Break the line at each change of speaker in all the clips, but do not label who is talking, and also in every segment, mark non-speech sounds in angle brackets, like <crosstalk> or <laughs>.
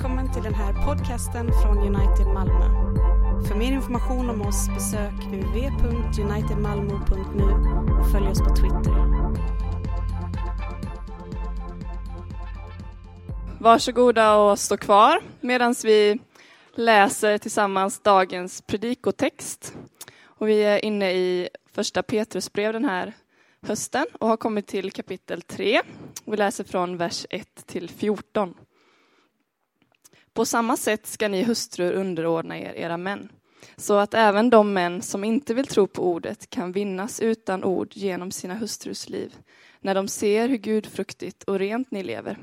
Välkommen till den här podcasten från United Malmö. För mer information om oss besök www.unitedmalmo.nu och följ oss på Twitter.
Varsågoda och stå kvar medan vi läser tillsammans dagens predikotext. Och vi är inne i första Petrusbrev den här hösten och har kommit till kapitel 3. Vi läser från vers 1 till 14. På samma sätt ska ni hustrur underordna er era män, så att även de män som inte vill tro på ordet kan vinnas utan ord genom sina hustrus liv, när de ser hur gudfruktigt och rent ni lever.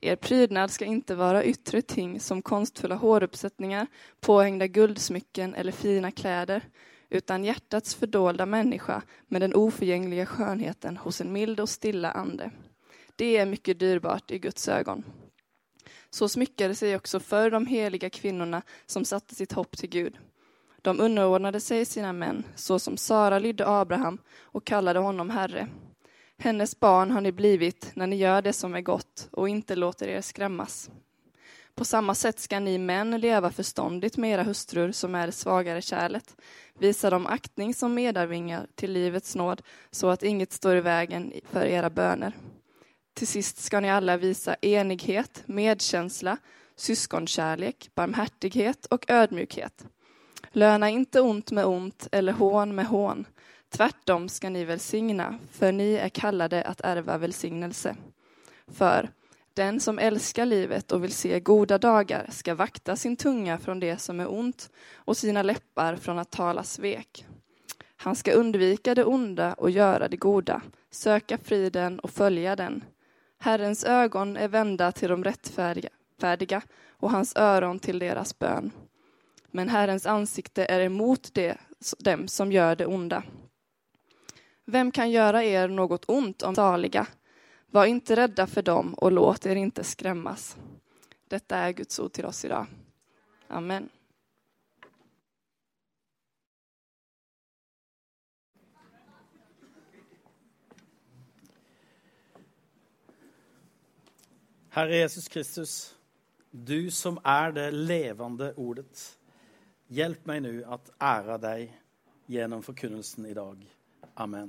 Er prydnad ska inte vara yttre ting som konstfulla håruppsättningar, påhängda guldsmycken eller fina kläder, utan hjärtats fördolda människa med den oförgängliga skönheten hos en mild och stilla ande. Det är mycket dyrbart i Guds ögon. Så smyckade sig också för de heliga kvinnorna som satte sitt hopp till Gud. De underordnade sig sina män, så som Sara lydde Abraham och kallade honom herre. Hennes barn har ni blivit när ni gör det som är gott och inte låter er skrämmas. På samma sätt ska ni män leva förståndigt med era hustrur som är svagare kärlet. Visa dem aktning som medarvingar till livets nåd så att inget står i vägen för era böner. Till sist ska ni alla visa enighet, medkänsla, syskonkärlek, barmhärtighet och ödmjukhet. Löna inte ont med ont eller hån med hån. Tvärtom ska ni välsigna, för ni är kallade att ärva välsignelse. För den som älskar livet och vill se goda dagar ska vakta sin tunga från det som är ont och sina läppar från att tala svek. Han ska undvika det onda och göra det goda, söka friden och följa den. Herrens ögon är vända till de rättfärdiga och hans öron till deras bön. Men Herrens ansikte är emot det, dem som gör det onda. Vem kan göra er något ont om saliga? Var inte rädda för dem och låt er inte skrämmas. Detta är Guds ord till oss idag. Amen.
Herre Jesus Kristus, du som er det levende ordet. hjelp meg nå at ære deg gjennom forkunnelsen i dag. Amen.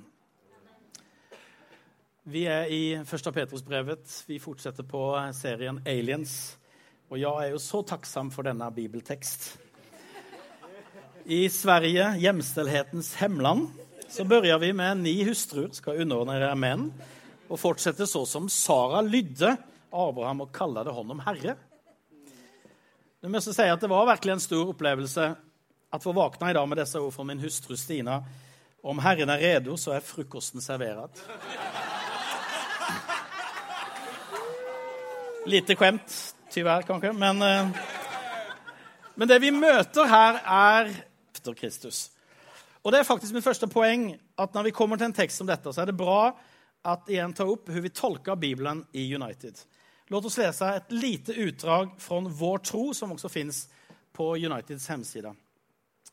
Vi er i 1. Petrus-brevet. Vi fortsetter på serien Aliens. Og jeg er jo så takksam for denne bibeltekst. I Sverige, hjemstelhetens hemland, så begynner vi med ni hustruer skal underordne menn, og fortsetter så som Sara lydde Abraham og kalte det hånd honom herre. Du må si at det var virkelig en stor opplevelse at få vakna dag med disse ord fra min hustru Stina. Om Herren er redo så er frukosten servert. Lite skjemt, tyvärr kanskje, men, eh, men det vi møter her, er etter Kristus. Og det er faktisk min første poeng at når vi kommer til en tekst som dette, så er det bra at igjen ta opp hvordan vi tolker Bibelen i United. Låt oss lese et lite utdrag fra Vår tro, som også finnes på Uniteds hemsida.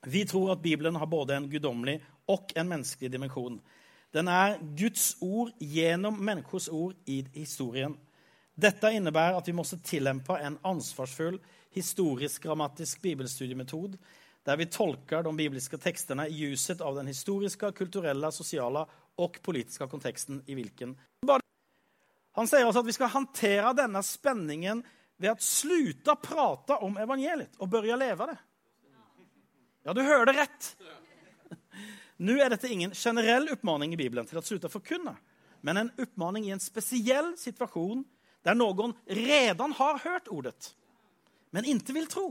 Vi tror at Bibelen har både en gudomlig og en menneskelig dimensjon. Den er Guds ord gjennom menneskers ord i historien. Dette innebærer at vi måtte tillämpa en ansvarsfull historisk-grammatisk bibelstudiemetod der vi tolker de bibliske tekstene i ljuset av den historiske, kulturelle, sosiale og politiske konteksten i vilken han sier også at vi skal hantera denne spenningen ved å slutte å prate om evangeliet og begynne å leve det. Ja, du hører det rett. Nå er dette ingen generell oppmaning i Bibelen til å slutte å forkunne, men en oppmaning i en spesiell situasjon der noen redan har hørt ordet, men ikke vil tro.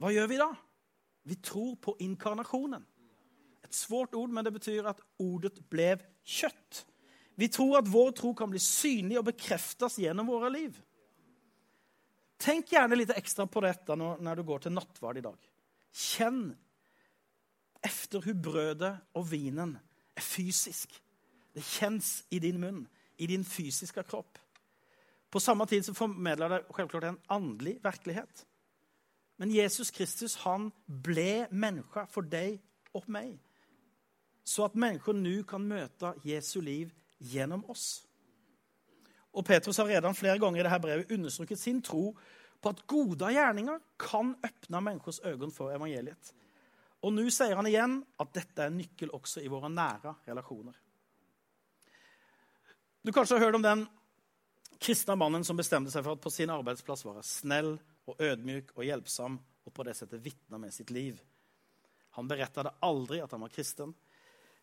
Hva gjør vi da? Vi tror på inkarnasjonen. Et svårt ord, men det betyr at ordet ble kött. Vi tror at vår tro kan bli synlig og bekreftes gjennom våre liv. Tenk gjerne litt ekstra på dette når du går till nattvard dag. Kjenn efter hur brødet og vinen er fysisk. Det kjennes i din munn, i din fysiske kropp. På samme tid så formedler det selvklart en åndelig virkelighet. Men Jesus Kristus han ble menneske for deg og meg, Så at mennesker nå kan møte Jesu liv genom oss. Og Petrus har redan flere ganger i dette brevet understreket sin tro på at gode gjerninger kan åpne människors øyne for evangeliet. Og nå sier han igjen at dette er en nøkkel også i våre nære relasjoner. Du kanskje har hørt om den kristne mannen som bestemte seg for at på sin arbeidsplass være snill og ødmyk og hjelpsom, og på det settet vitne med sitt liv. Han berettet aldri at han var kristen.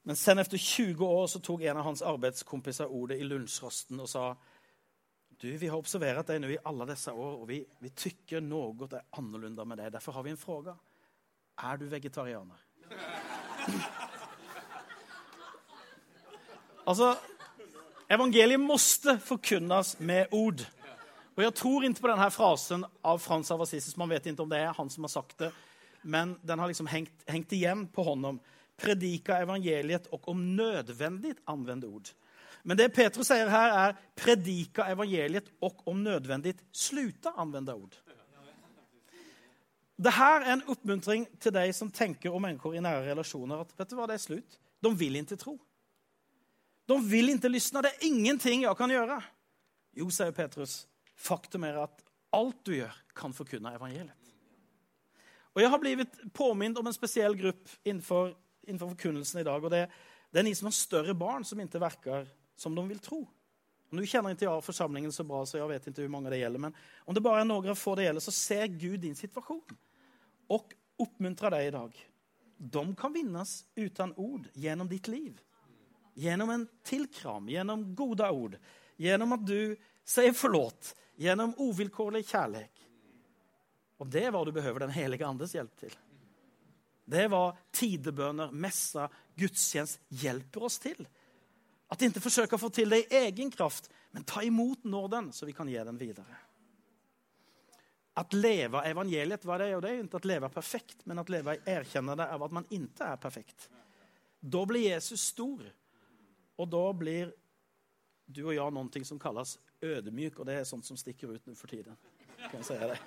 Men sen etter 20 år så tok en av hans arbeidskompiser ordet i lunsjrosten og sa du, vi har observert deg nå i alle disse år, og vi, vi tykker noe er annerledes med deg. Derfor har vi en spørsmål. Er du vegetarianer? <laughs> altså, evangeliet måste forkunnes med ord. Og Jeg tror ikke på denne frasen av Frans av Assises, Man vet ikke om det er han som har sagt det, men den har liksom hengt, hengt igjen på honom. Predika evangeliet og om nødvendig anvende ord. Men det Petrus sier her, er predika evangeliet og om nødvendig sluta anvende ord. Dette er en oppmuntring til de som tenker om mennesker i nære relasjoner at vet du hva, det er slutt. De vil ikke tro. De vil ikke lysne. Det er ingenting jeg kan gjøre. Jo, sier Petrus, faktum er at alt du gjør, kan forkynne evangeliet. Og Jeg har blitt påminnet om en spesiell gruppe innenfor, innenfor forkunnelsen i dag. og det, det er ni som har større barn som ikke virker som de vil tro. Nå kjenner ikke jeg forsamlingen så bra, så jeg vet ikke hvor mange det gjelder. Men om det bare er noen få det gjelder, så ser Gud din situasjon og oppmuntrer deg i dag. De kan vinnes uten ord gjennom ditt liv. Gjennom en tilkram, gjennom gode ord. Gjennom at du sier forlåt. Gjennom uvilkårlig kjærlighet. Og det er hva du behøver Den hellige andes hjelp til. Det er hva tidebønner, messer, gudstjenest hjelper oss til. At ikke forsøker å få til det i egen kraft, men ta imot nåden, så vi kan gi den videre. At leve evangeliet, vad det är? Och det är ikke at leve perfekt, men at leve i erkjennelse av at man ikke er perfekt. Da blir Jesus stor, og da blir du og jeg noe som kalles ødemyk, og det er sånt som stikker ut nå for tiden. Kan jeg si det.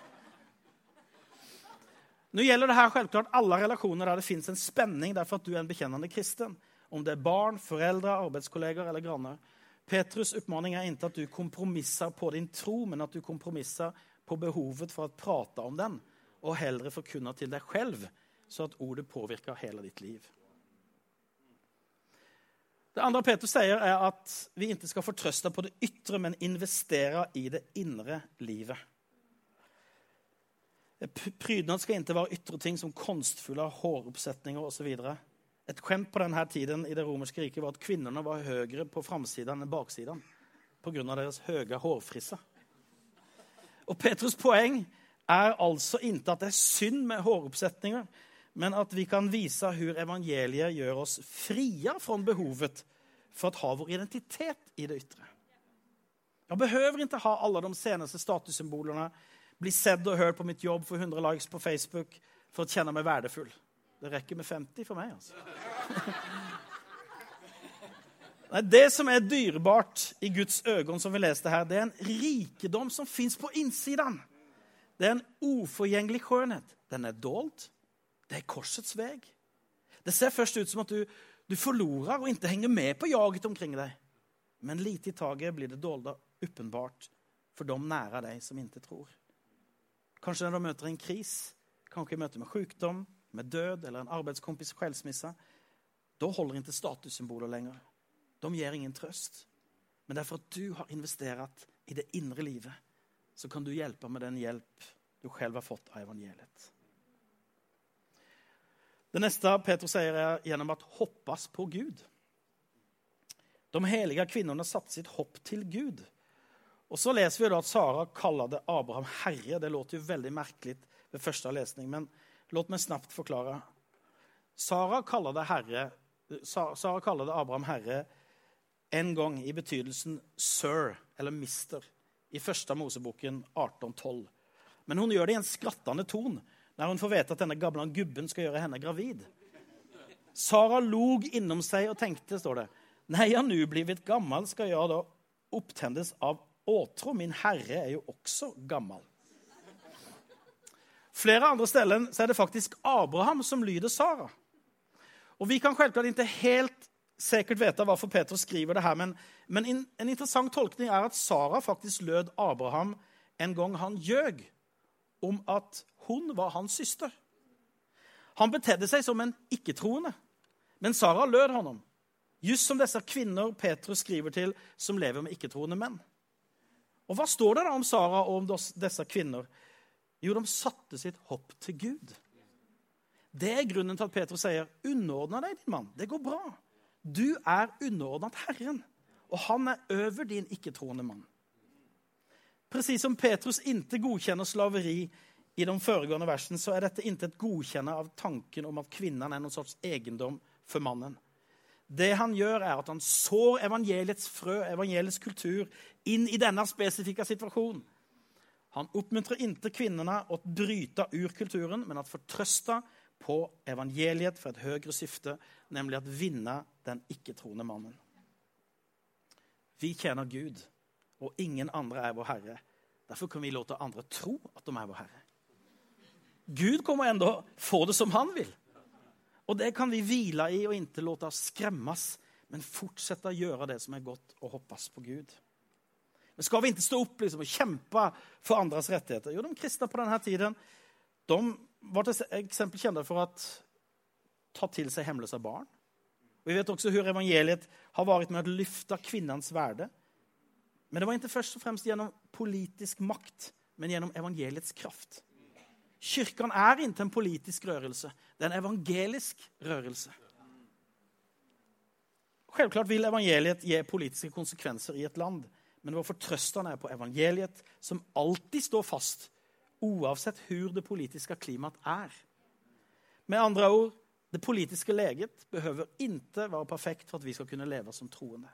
Nu gäller det här självklart alla relationer där det finns en spänning därför att du är en bekännande kristen. Om det är barn, föräldrar, arbetskollegor eller grannar. Petrus uppmaning är inte att du kompromissar på din tro, men att du kompromissar på behovet for å prate om den, og heller forkunne til deg selv, så at ordet påvirker hele ditt liv. Det andre Petrus sier, er at vi ikke skal fortrøste på det ytre, men investere i det indre livet. Prydnad skal ikke være ytre ting som konstfulle håroppsetninger osv. Et skjemt på denne tiden i det romerske riket var at kvinnene var høyere på framsiden enn baksiden pga. deres høye hårfrisser. Og Petrus poeng er altså ikke at det er synd med håroppsetninger, men at vi kan vise hvor evangeliet gjør oss fria fra behovet for å ha vår identitet i det ytre. Jeg behøver ikke ha alle de seneste statussymbolene, bli sett og hørt på mitt jobb, få 100 likes på Facebook for å kjenne meg verdifull. Det rekker med 50 for meg, altså. <laughs> Nei, Det som er dyrebart i Guds øyne, som vi leste her, det er en rikedom som fins på innsiden. Det er en uforgjengelig skjønnhet. Den er dolt. Det er korsets vei. Det ser først ut som at du, du forlorer og ikke henger med på jaget omkring deg. Men lite i taget blir det dolda åpenbart for de nære deg som ikke tror. Kanskje når du møter en kris, kanskje i møte med sykdom, med død eller en arbeidskompis skilsmisse. Da holder ikke statussymboler lenger. De gir ingen trøst. Men det er for at du har investert i det indre livet, så kan du hjelpe med den hjelp du selv har fått av evangeliet. Det neste Petro sier, er gjennom at hoppas på Gud. De hellige kvinnene satte sitt hopp til Gud. Og Så leser vi da at Sara kaller det Abraham herre. Det låter jo veldig merkelig ved første lesning, men låt meg snabbt forklare. Sara kaller det, herre, Sara kaller det Abraham herre en gang i betydelsen sir eller mister i første Moseboken 1812. Men hun gjør det i en skrattende ton når hun får vite at denne gamle gubben skal gjøre henne gravid. Sara log innom seg og tenkte, står det, Nei, jeg nå blitt gammel, skal jeg da opptendes av åtro. Min herre er jo også gammel. Flere andre steder er det faktisk Abraham som lyder Sara. Og Vi kan selvklart ikke helt sikkert vite hvorfor Peter skriver det her, men, men en interessant tolkning er at Sara faktisk lød Abraham en gang han gjøg om at hun var hans søster. Han betedde seg som en ikke-troende, men Sara lød honom. Just som disse kvinner Petrus skriver til, som lever med ikke-troende menn. Og Hva står det da om Sara og om disse kvinner? Jo, de satte sitt hopp til Gud. Det er grunnen til at Petrus sier, 'Underordna deg, din mann. Det går bra.' Du er underordnet Herren, og han er over din ikke-troende mann. Presis som Petrus ikke godkjenner slaveri i de foregående versene, så er dette ikke et godkjenne av tanken om at kvinnen er noen sorts eiendom for mannen. Det han gjør, er at han sår evangeliets frø, evangeliets kultur, inn i denne spesifikke situasjonen. Han oppmuntrer ikke kvinnene å bryte ur kulturen, men at fortrøste på evangeliet for et høyere syfte, nemlig at vinne den ikke-troende mannen. Vi tjener Gud, og ingen andre er vår Herre. Derfor kan vi låte andre tro at de er vår Herre. Gud kommer enda få det som han vil. Og det kan vi hvile i og ikke låte oss skremmes, men fortsette å gjøre det som er godt, og hoppes på Gud. Men skal vi ikke stå opp liksom, og kjempe for andres rettigheter? Jo, de kristne på denne tiden de var til eksempel kjente for å ta til seg hemmeløse barn. Vi vet også hvordan evangeliet har vært med å løfte kvinnens verde. Men det var ikke først og fremst gjennom politisk makt, men gjennom evangeliets kraft. Kirken er ikke en politisk rørelse. Det er en evangelisk rørelse. Selvklart vil evangeliet gi politiske konsekvenser i et land, men vår fortrøstende er på evangeliet, som alltid står fast, uansett hvor det politiske klimaet er. Med andre ord det politiske leget behøver ikke være perfekt for at vi skal kunne leve som troende.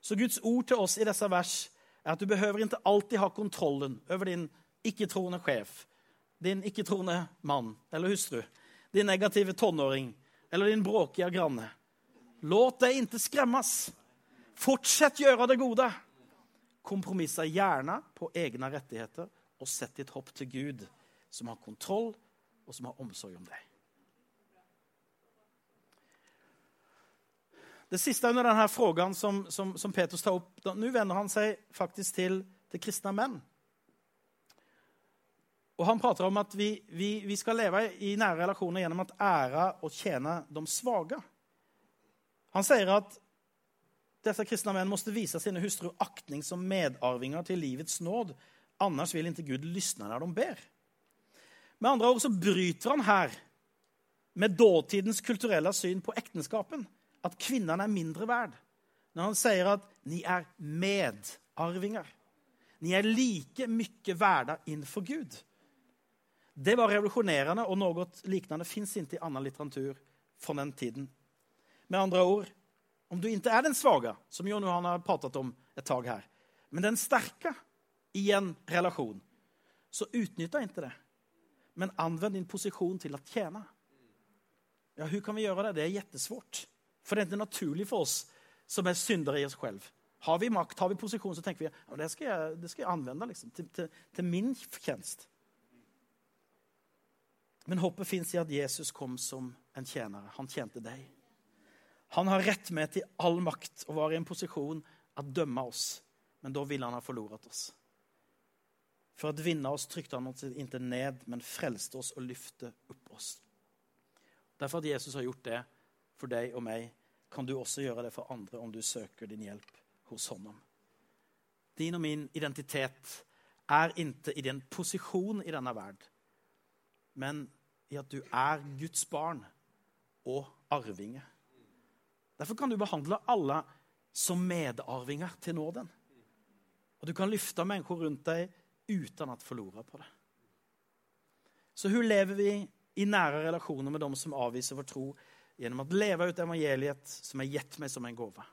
Så Guds ord til oss i disse vers er at du behøver ikke alltid ha kontrollen over din ikke-troende sjef, din ikke-troende mann eller hustru, din negative tonåring eller din bråkige granne. Låt deg ikke skremmes. Fortsett gjøre det gode. Kompromisser gjerne på egne rettigheter, og sett ditt hopp til Gud, som har kontroll og som har omsorg om deg. Det siste under denne frågan som, som, som Petrus tar opp Nå vender han seg faktisk til, til kristne menn. Og Han prater om at vi, vi, vi skal leve i nære relasjoner gjennom at ære og tjene de svake. Han sier at disse kristne menn måtte vise sine hustruer aktning som medarvinger til livets nåd. Annars vil ikke Gud lysne når de ber. Med andre ord så bryter han her med dåtidens kulturelle syn på ektenskapen at kvinnene er mindre verd. Når han sier at ni er medarvinger. Ni er like mye verda innenfor Gud. Det var revolusjonerende, og noe lignende fins ikke i annen litteratur fra den tiden. Med andre ord, om du ikke er den svake, som Jon Johan har pratet om et tak her, men den sterke i en relasjon, så utnytta ikke det. Men anvend din posisjon til å tjene. Ja, Hvordan kan vi gjøre det? Det er kjempesvårt. For det er ikke naturlig for oss som er syndere i oss selv. Har vi makt, har vi posisjon, så tenker vi ja, det skal jeg, jeg anvende liksom, til, til, til, min fortjeneste. Men håpet fins i at Jesus kom som en tjenere. Han tjente deg. Han har rett med til all makt og var i en posisjon å dømme oss. Men da ville han ha forloret oss. For å vinne oss trykte han oss ikke ned, men frelste oss og løfte opp oss. Derfor at Jesus har gjort det for deg og meg, kan du også gjøre det for andre om du søker din hjelp hos Honom. Din og min identitet er ikke i din posisjon i denne verden, men i at du er Guds barn og arvinge. Derfor kan du behandle alle som medarvinger til nåden. Og du kan løfte mennesker rundt deg uten å forlore på det. Så hvordan lever vi i nære relasjoner med dem som avviser vår tro gjennom å leve ut evangeliet som er gitt meg som en gave.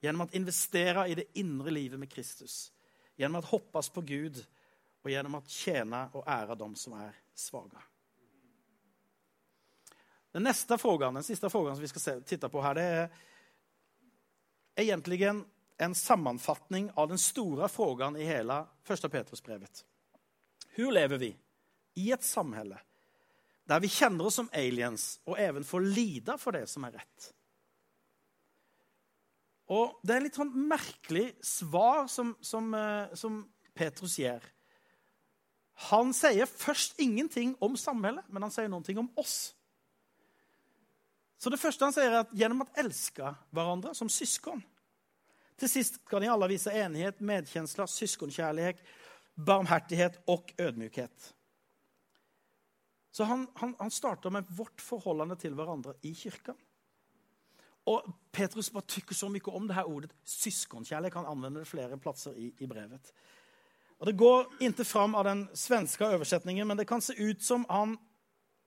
Gjennom å investere i det indre livet med Kristus. Gjennom å hoppes på Gud, og gjennom å tjene og ære dem som er svake. Den neste frågan, den siste frågan som vi skal titte på her, det er egentlig en sammenfatning av den store frågan i hele 1. Petrus-brevet. Hvordan lever vi i et samhälle der vi kjenner oss som aliens og even får lide for det som er rett. Og Det er litt sånn merkelig svar som, som, eh, som Petrus gir. Han sier først ingenting om samhället, men han sier noe om oss. Så det første han sier, er at gjennom å elske hverandre som søsken Til sist kan de alle vise enighet, medkjensle, søskenkjærlighet, barmhertighet og ødmykhet. Så han, han, han starter med vårt forholdende til hverandre i kirka. Og Petrus bare tykker så mye om det her ordet søskenkjærlighet. Han anvender det flere plasser i, i brevet. Og Det går ikke fram av den svenske oversetningen, men det kan se ut som han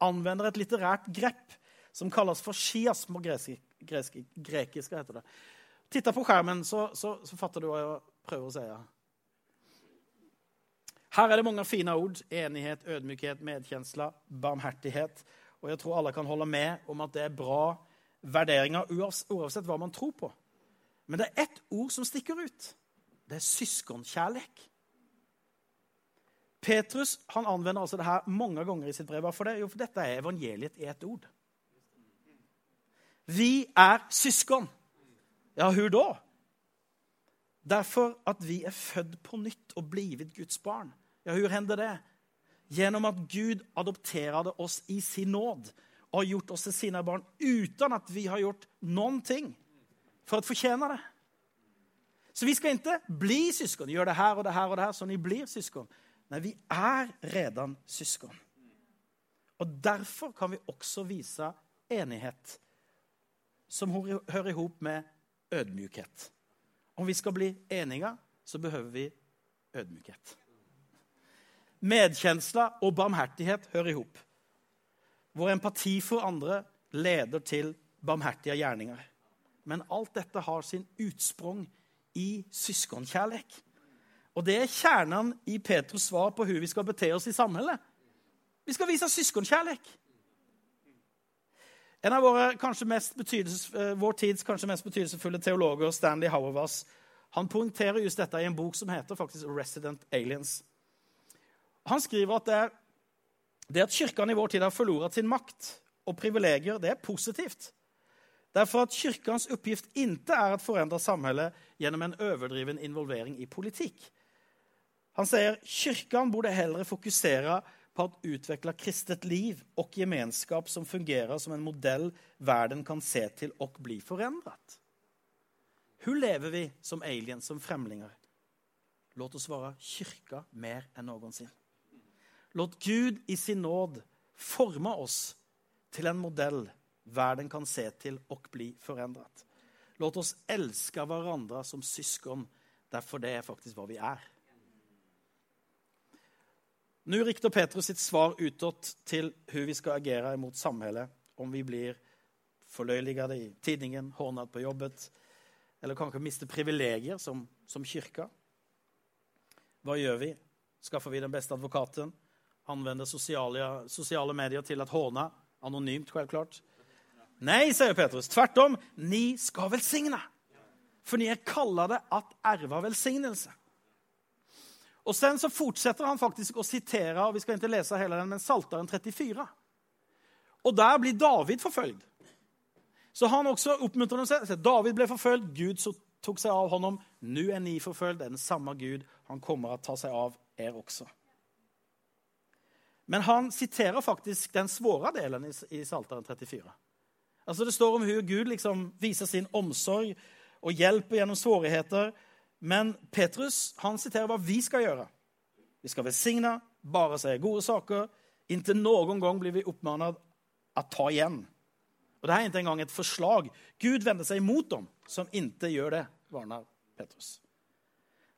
anvender et litterært grepp som kalles for skiasm på grekisk. grekisk heter det. Titta på skjermen, så, så, så fatter du hva jeg prøver å si. Her er det mange fine ord. Enighet, ødmykhet, medkjensle, barmhertighet. Og jeg tror alle kan holde med om at det er bra vurderinger uansett hva man tror på. Men det er ett ord som stikker ut. Det er søskenkjærlighet. Petrus han anvender altså det her mange ganger i sitt brev. For, det? Jo, for dette er evangeliet i ett ord. Vi er søsken. Ja, hvor da? Derfor at vi er født på nytt og blitt Guds barn. Ja, hvor hender det? Gjennom at Gud adopterte oss i sin nåd og har gjort oss til sine barn uten at vi har gjort noen ting for å fortjene det. Så vi skal ikke bli søsken. Gjør det her og det her og det her, så ni blir søsken. Nei, vi er redan søsken. Og derfor kan vi også vise enighet, som hører i hop med ødmykhet. Om vi skal bli enige, så behøver vi ødmykhet. Medkjensla og barmhertighet hører i hop. Vår empati for andre leder til barmhertige gjerninger. Men alt dette har sin utsprung i søskenkjærlighet. Og det er kjernen i Petrus svar på hvordan vi skal bete oss i samfunnet. Vi skal vise søskenkjærlighet. En av våre, eh, vår tids kanskje mest betydelsesfulle teologer, Stanley Hauerwas, han poengterer just dette i en bok som heter faktisk 'Resident Aliens'. Han skriver at det, det at kirkene i vår tid har forlorat sin makt og privilegier, det er positivt. Derfor at Kirkens oppgift ikke er å forandre samfunnet gjennom en overdriven involvering i politikk. Han sier kirkene burde heller fokusere på å utvikle kristet liv og gemenskap som fungerer som en modell verden kan se til og bli forandret. Hvor lever vi som aliens, som fremlinger? Låt oss være kyrka mer enn noensinne. Låt Gud i sin nåd forme oss til en modell verden kan se til og bli forandret. Låt oss elske hverandre som søsken, derfor det er faktisk hva vi er. Nå rikter Petrus sitt svar utåt til hvordan vi skal agere mot samhället om vi blir forløyliget i tidningen, hånet på jobbet, eller kanskje mister privilegier som, som kirka. Hva gjør vi? Skaffer vi den beste advokaten? Anvender sosiale, sosiale medier til at håne? Anonymt, selvklart. Nei, sier Petrus. Tvert om. Ni skal velsigne. For ni er kallade at erva velsignelse. Og Sen så fortsetter han faktisk å sitere og vi skal ikke lese hele den, men Salteren 34. Og der blir David forfølgt. Så han også oppmuntrer dem seg. David ble forfølgt, Gud tok seg av honom. Nå er ni forfølgt. Det er den samme Gud. Han kommer å ta seg av er også. Men han siterer faktisk den svåre delen i, Salteren 34. Altså Det står om hvordan Gud liksom viser sin omsorg og hjelper gjennom svårigheter. Men Petrus han siterer hva vi skal gjøre. Vi skal velsigne, bare si gode saker. Inntil noen gang blir vi oppmannet å ta igjen. Og Det er ikke engang et forslag. Gud vender seg imot dem som ikke gjør det, varner Petrus.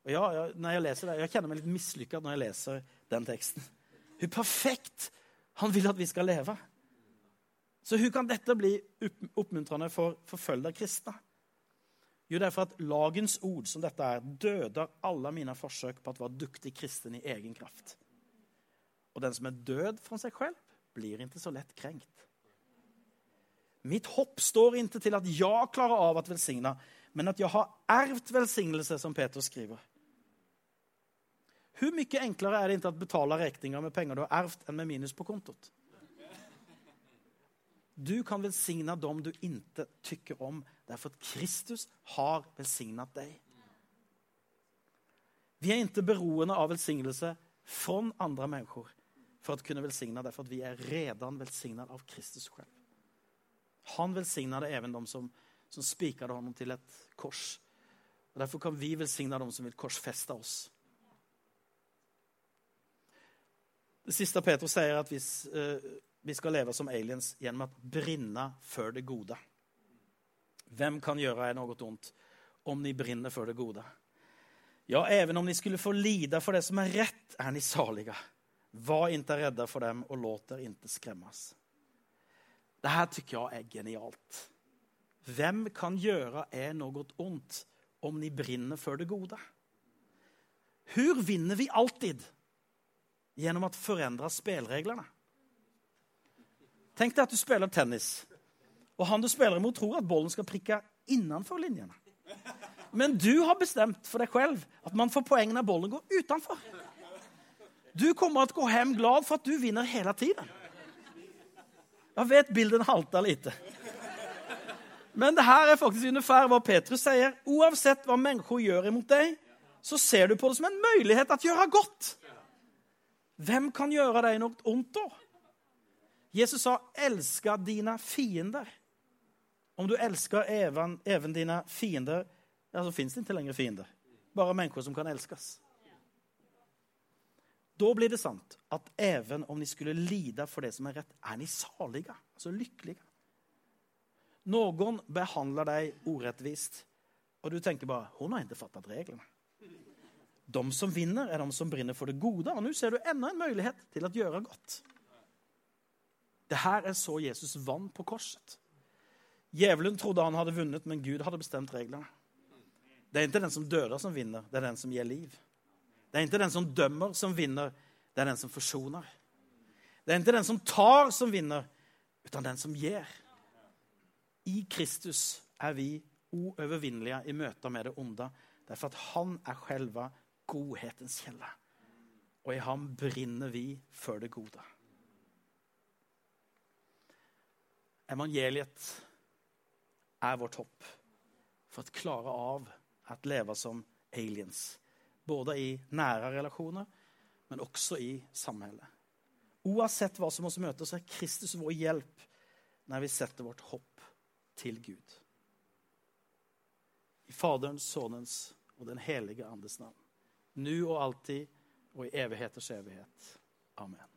Og ja, når Jeg leser det, jeg kjenner meg litt mislykka når jeg leser den teksten. Hvor perfekt han vil at vi skal leve. Så hvordan kan dette bli oppmuntrende for forfølgede kristne? Jo, det er for at lagens ord, som dette er, døder alle mine forsøk på å være duktig kristen i egen kraft. Og den som er død for seg selv, blir ikke så lett krenkt. Mitt hopp står ikke til at jeg klarer av å velsigne, men at jeg har ervt velsignelse, som Peter skriver. Hvor mye enklere er det ikke å betale regninger med penger du har ervt, enn med minus på kontoet? Du kan velsigne dem du ikke tykker om, derfor at Kristus har velsignet deg. Vi er ikke beroende av velsignelse fra andre mennesker for å kunne velsigne, derfor at vi er redan velsignet av Kristus selv. Han välsignade even dem som, som spikade honom til et kors. Og Derfor kan vi velsigne dem som vil korsfeste oss. Det siste Peter sier, at hvis, eh, vi skal leve som aliens gjennom å brinne før det gode. Hvem kan gjøre deg noe ondt om ni brinner for det gode? Ja, even om ni skulle få lida for det som er rett, er ni saliga. Var inte rädda for dem og låt er inte skremmes. Det her tykker jeg er genialt. Hvem kan gjøre er noe ondt om ni brinner for det gode? Hur vinner vi alltid? Gjennom å forandre spelreglerna. Tänk deg at du spiller tennis og han du spiller imot, tror at bollen skal prikke innenfor linjene. Men du har bestemt for deg selv at man får poeng når bollen går utenfor. Du kommer til å gå hjem glad for at du vinner hele tiden. Jeg vet bilden halter lite. Men det her er faktisk ungefær hva Petrus sier. Oavsett hva mennesker gjør imot deg, så ser du på det som en mulighet at gjøre godt. Hvem kan gjøre deg noe ondt, då? Jesus sa 'elska dine fiender. Om du elsker even, even dine fiender, ja, så fins det ikke lenger fiender. Bare mennesker som kan elskes. Da blir det sant at even om de skulle lide for det som er rett, er de salige, altså lykkelige. Någon behandler deg urettvist, og du tenker bare 'Hun har ikke fattet reglene'. De som vinner er de som brinner for det gode, og nå ser du enda en mulighet til å gjøre gott. Det her er så Jesus vann på korset. Djevelen trodde han hadde vunnet, men Gud hadde bestemt reglene. Det er ikke den som døder, som vinner, det er den som gir liv. Det er ikke den som dømmer, som vinner, det er den som forsoner. Det er ikke den som tar som vinner, utan den som gir. I Kristus er vi uovervinnelige i møte med det onde, derfor at han er selve godhetens kjelle. Og i ham brinner vi for det goda. Evangeliet er vårt hopp for å klare av å leve som aliens. Både i nære relasjoner, men også i samhället. Oavsett hva som oss møter, så er Kristus vår hjelp når vi setter vårt hopp til Gud. I Faderns, Sønnens og den helige Andes navn. Nå og alltid og i evigheters evighet. Amen.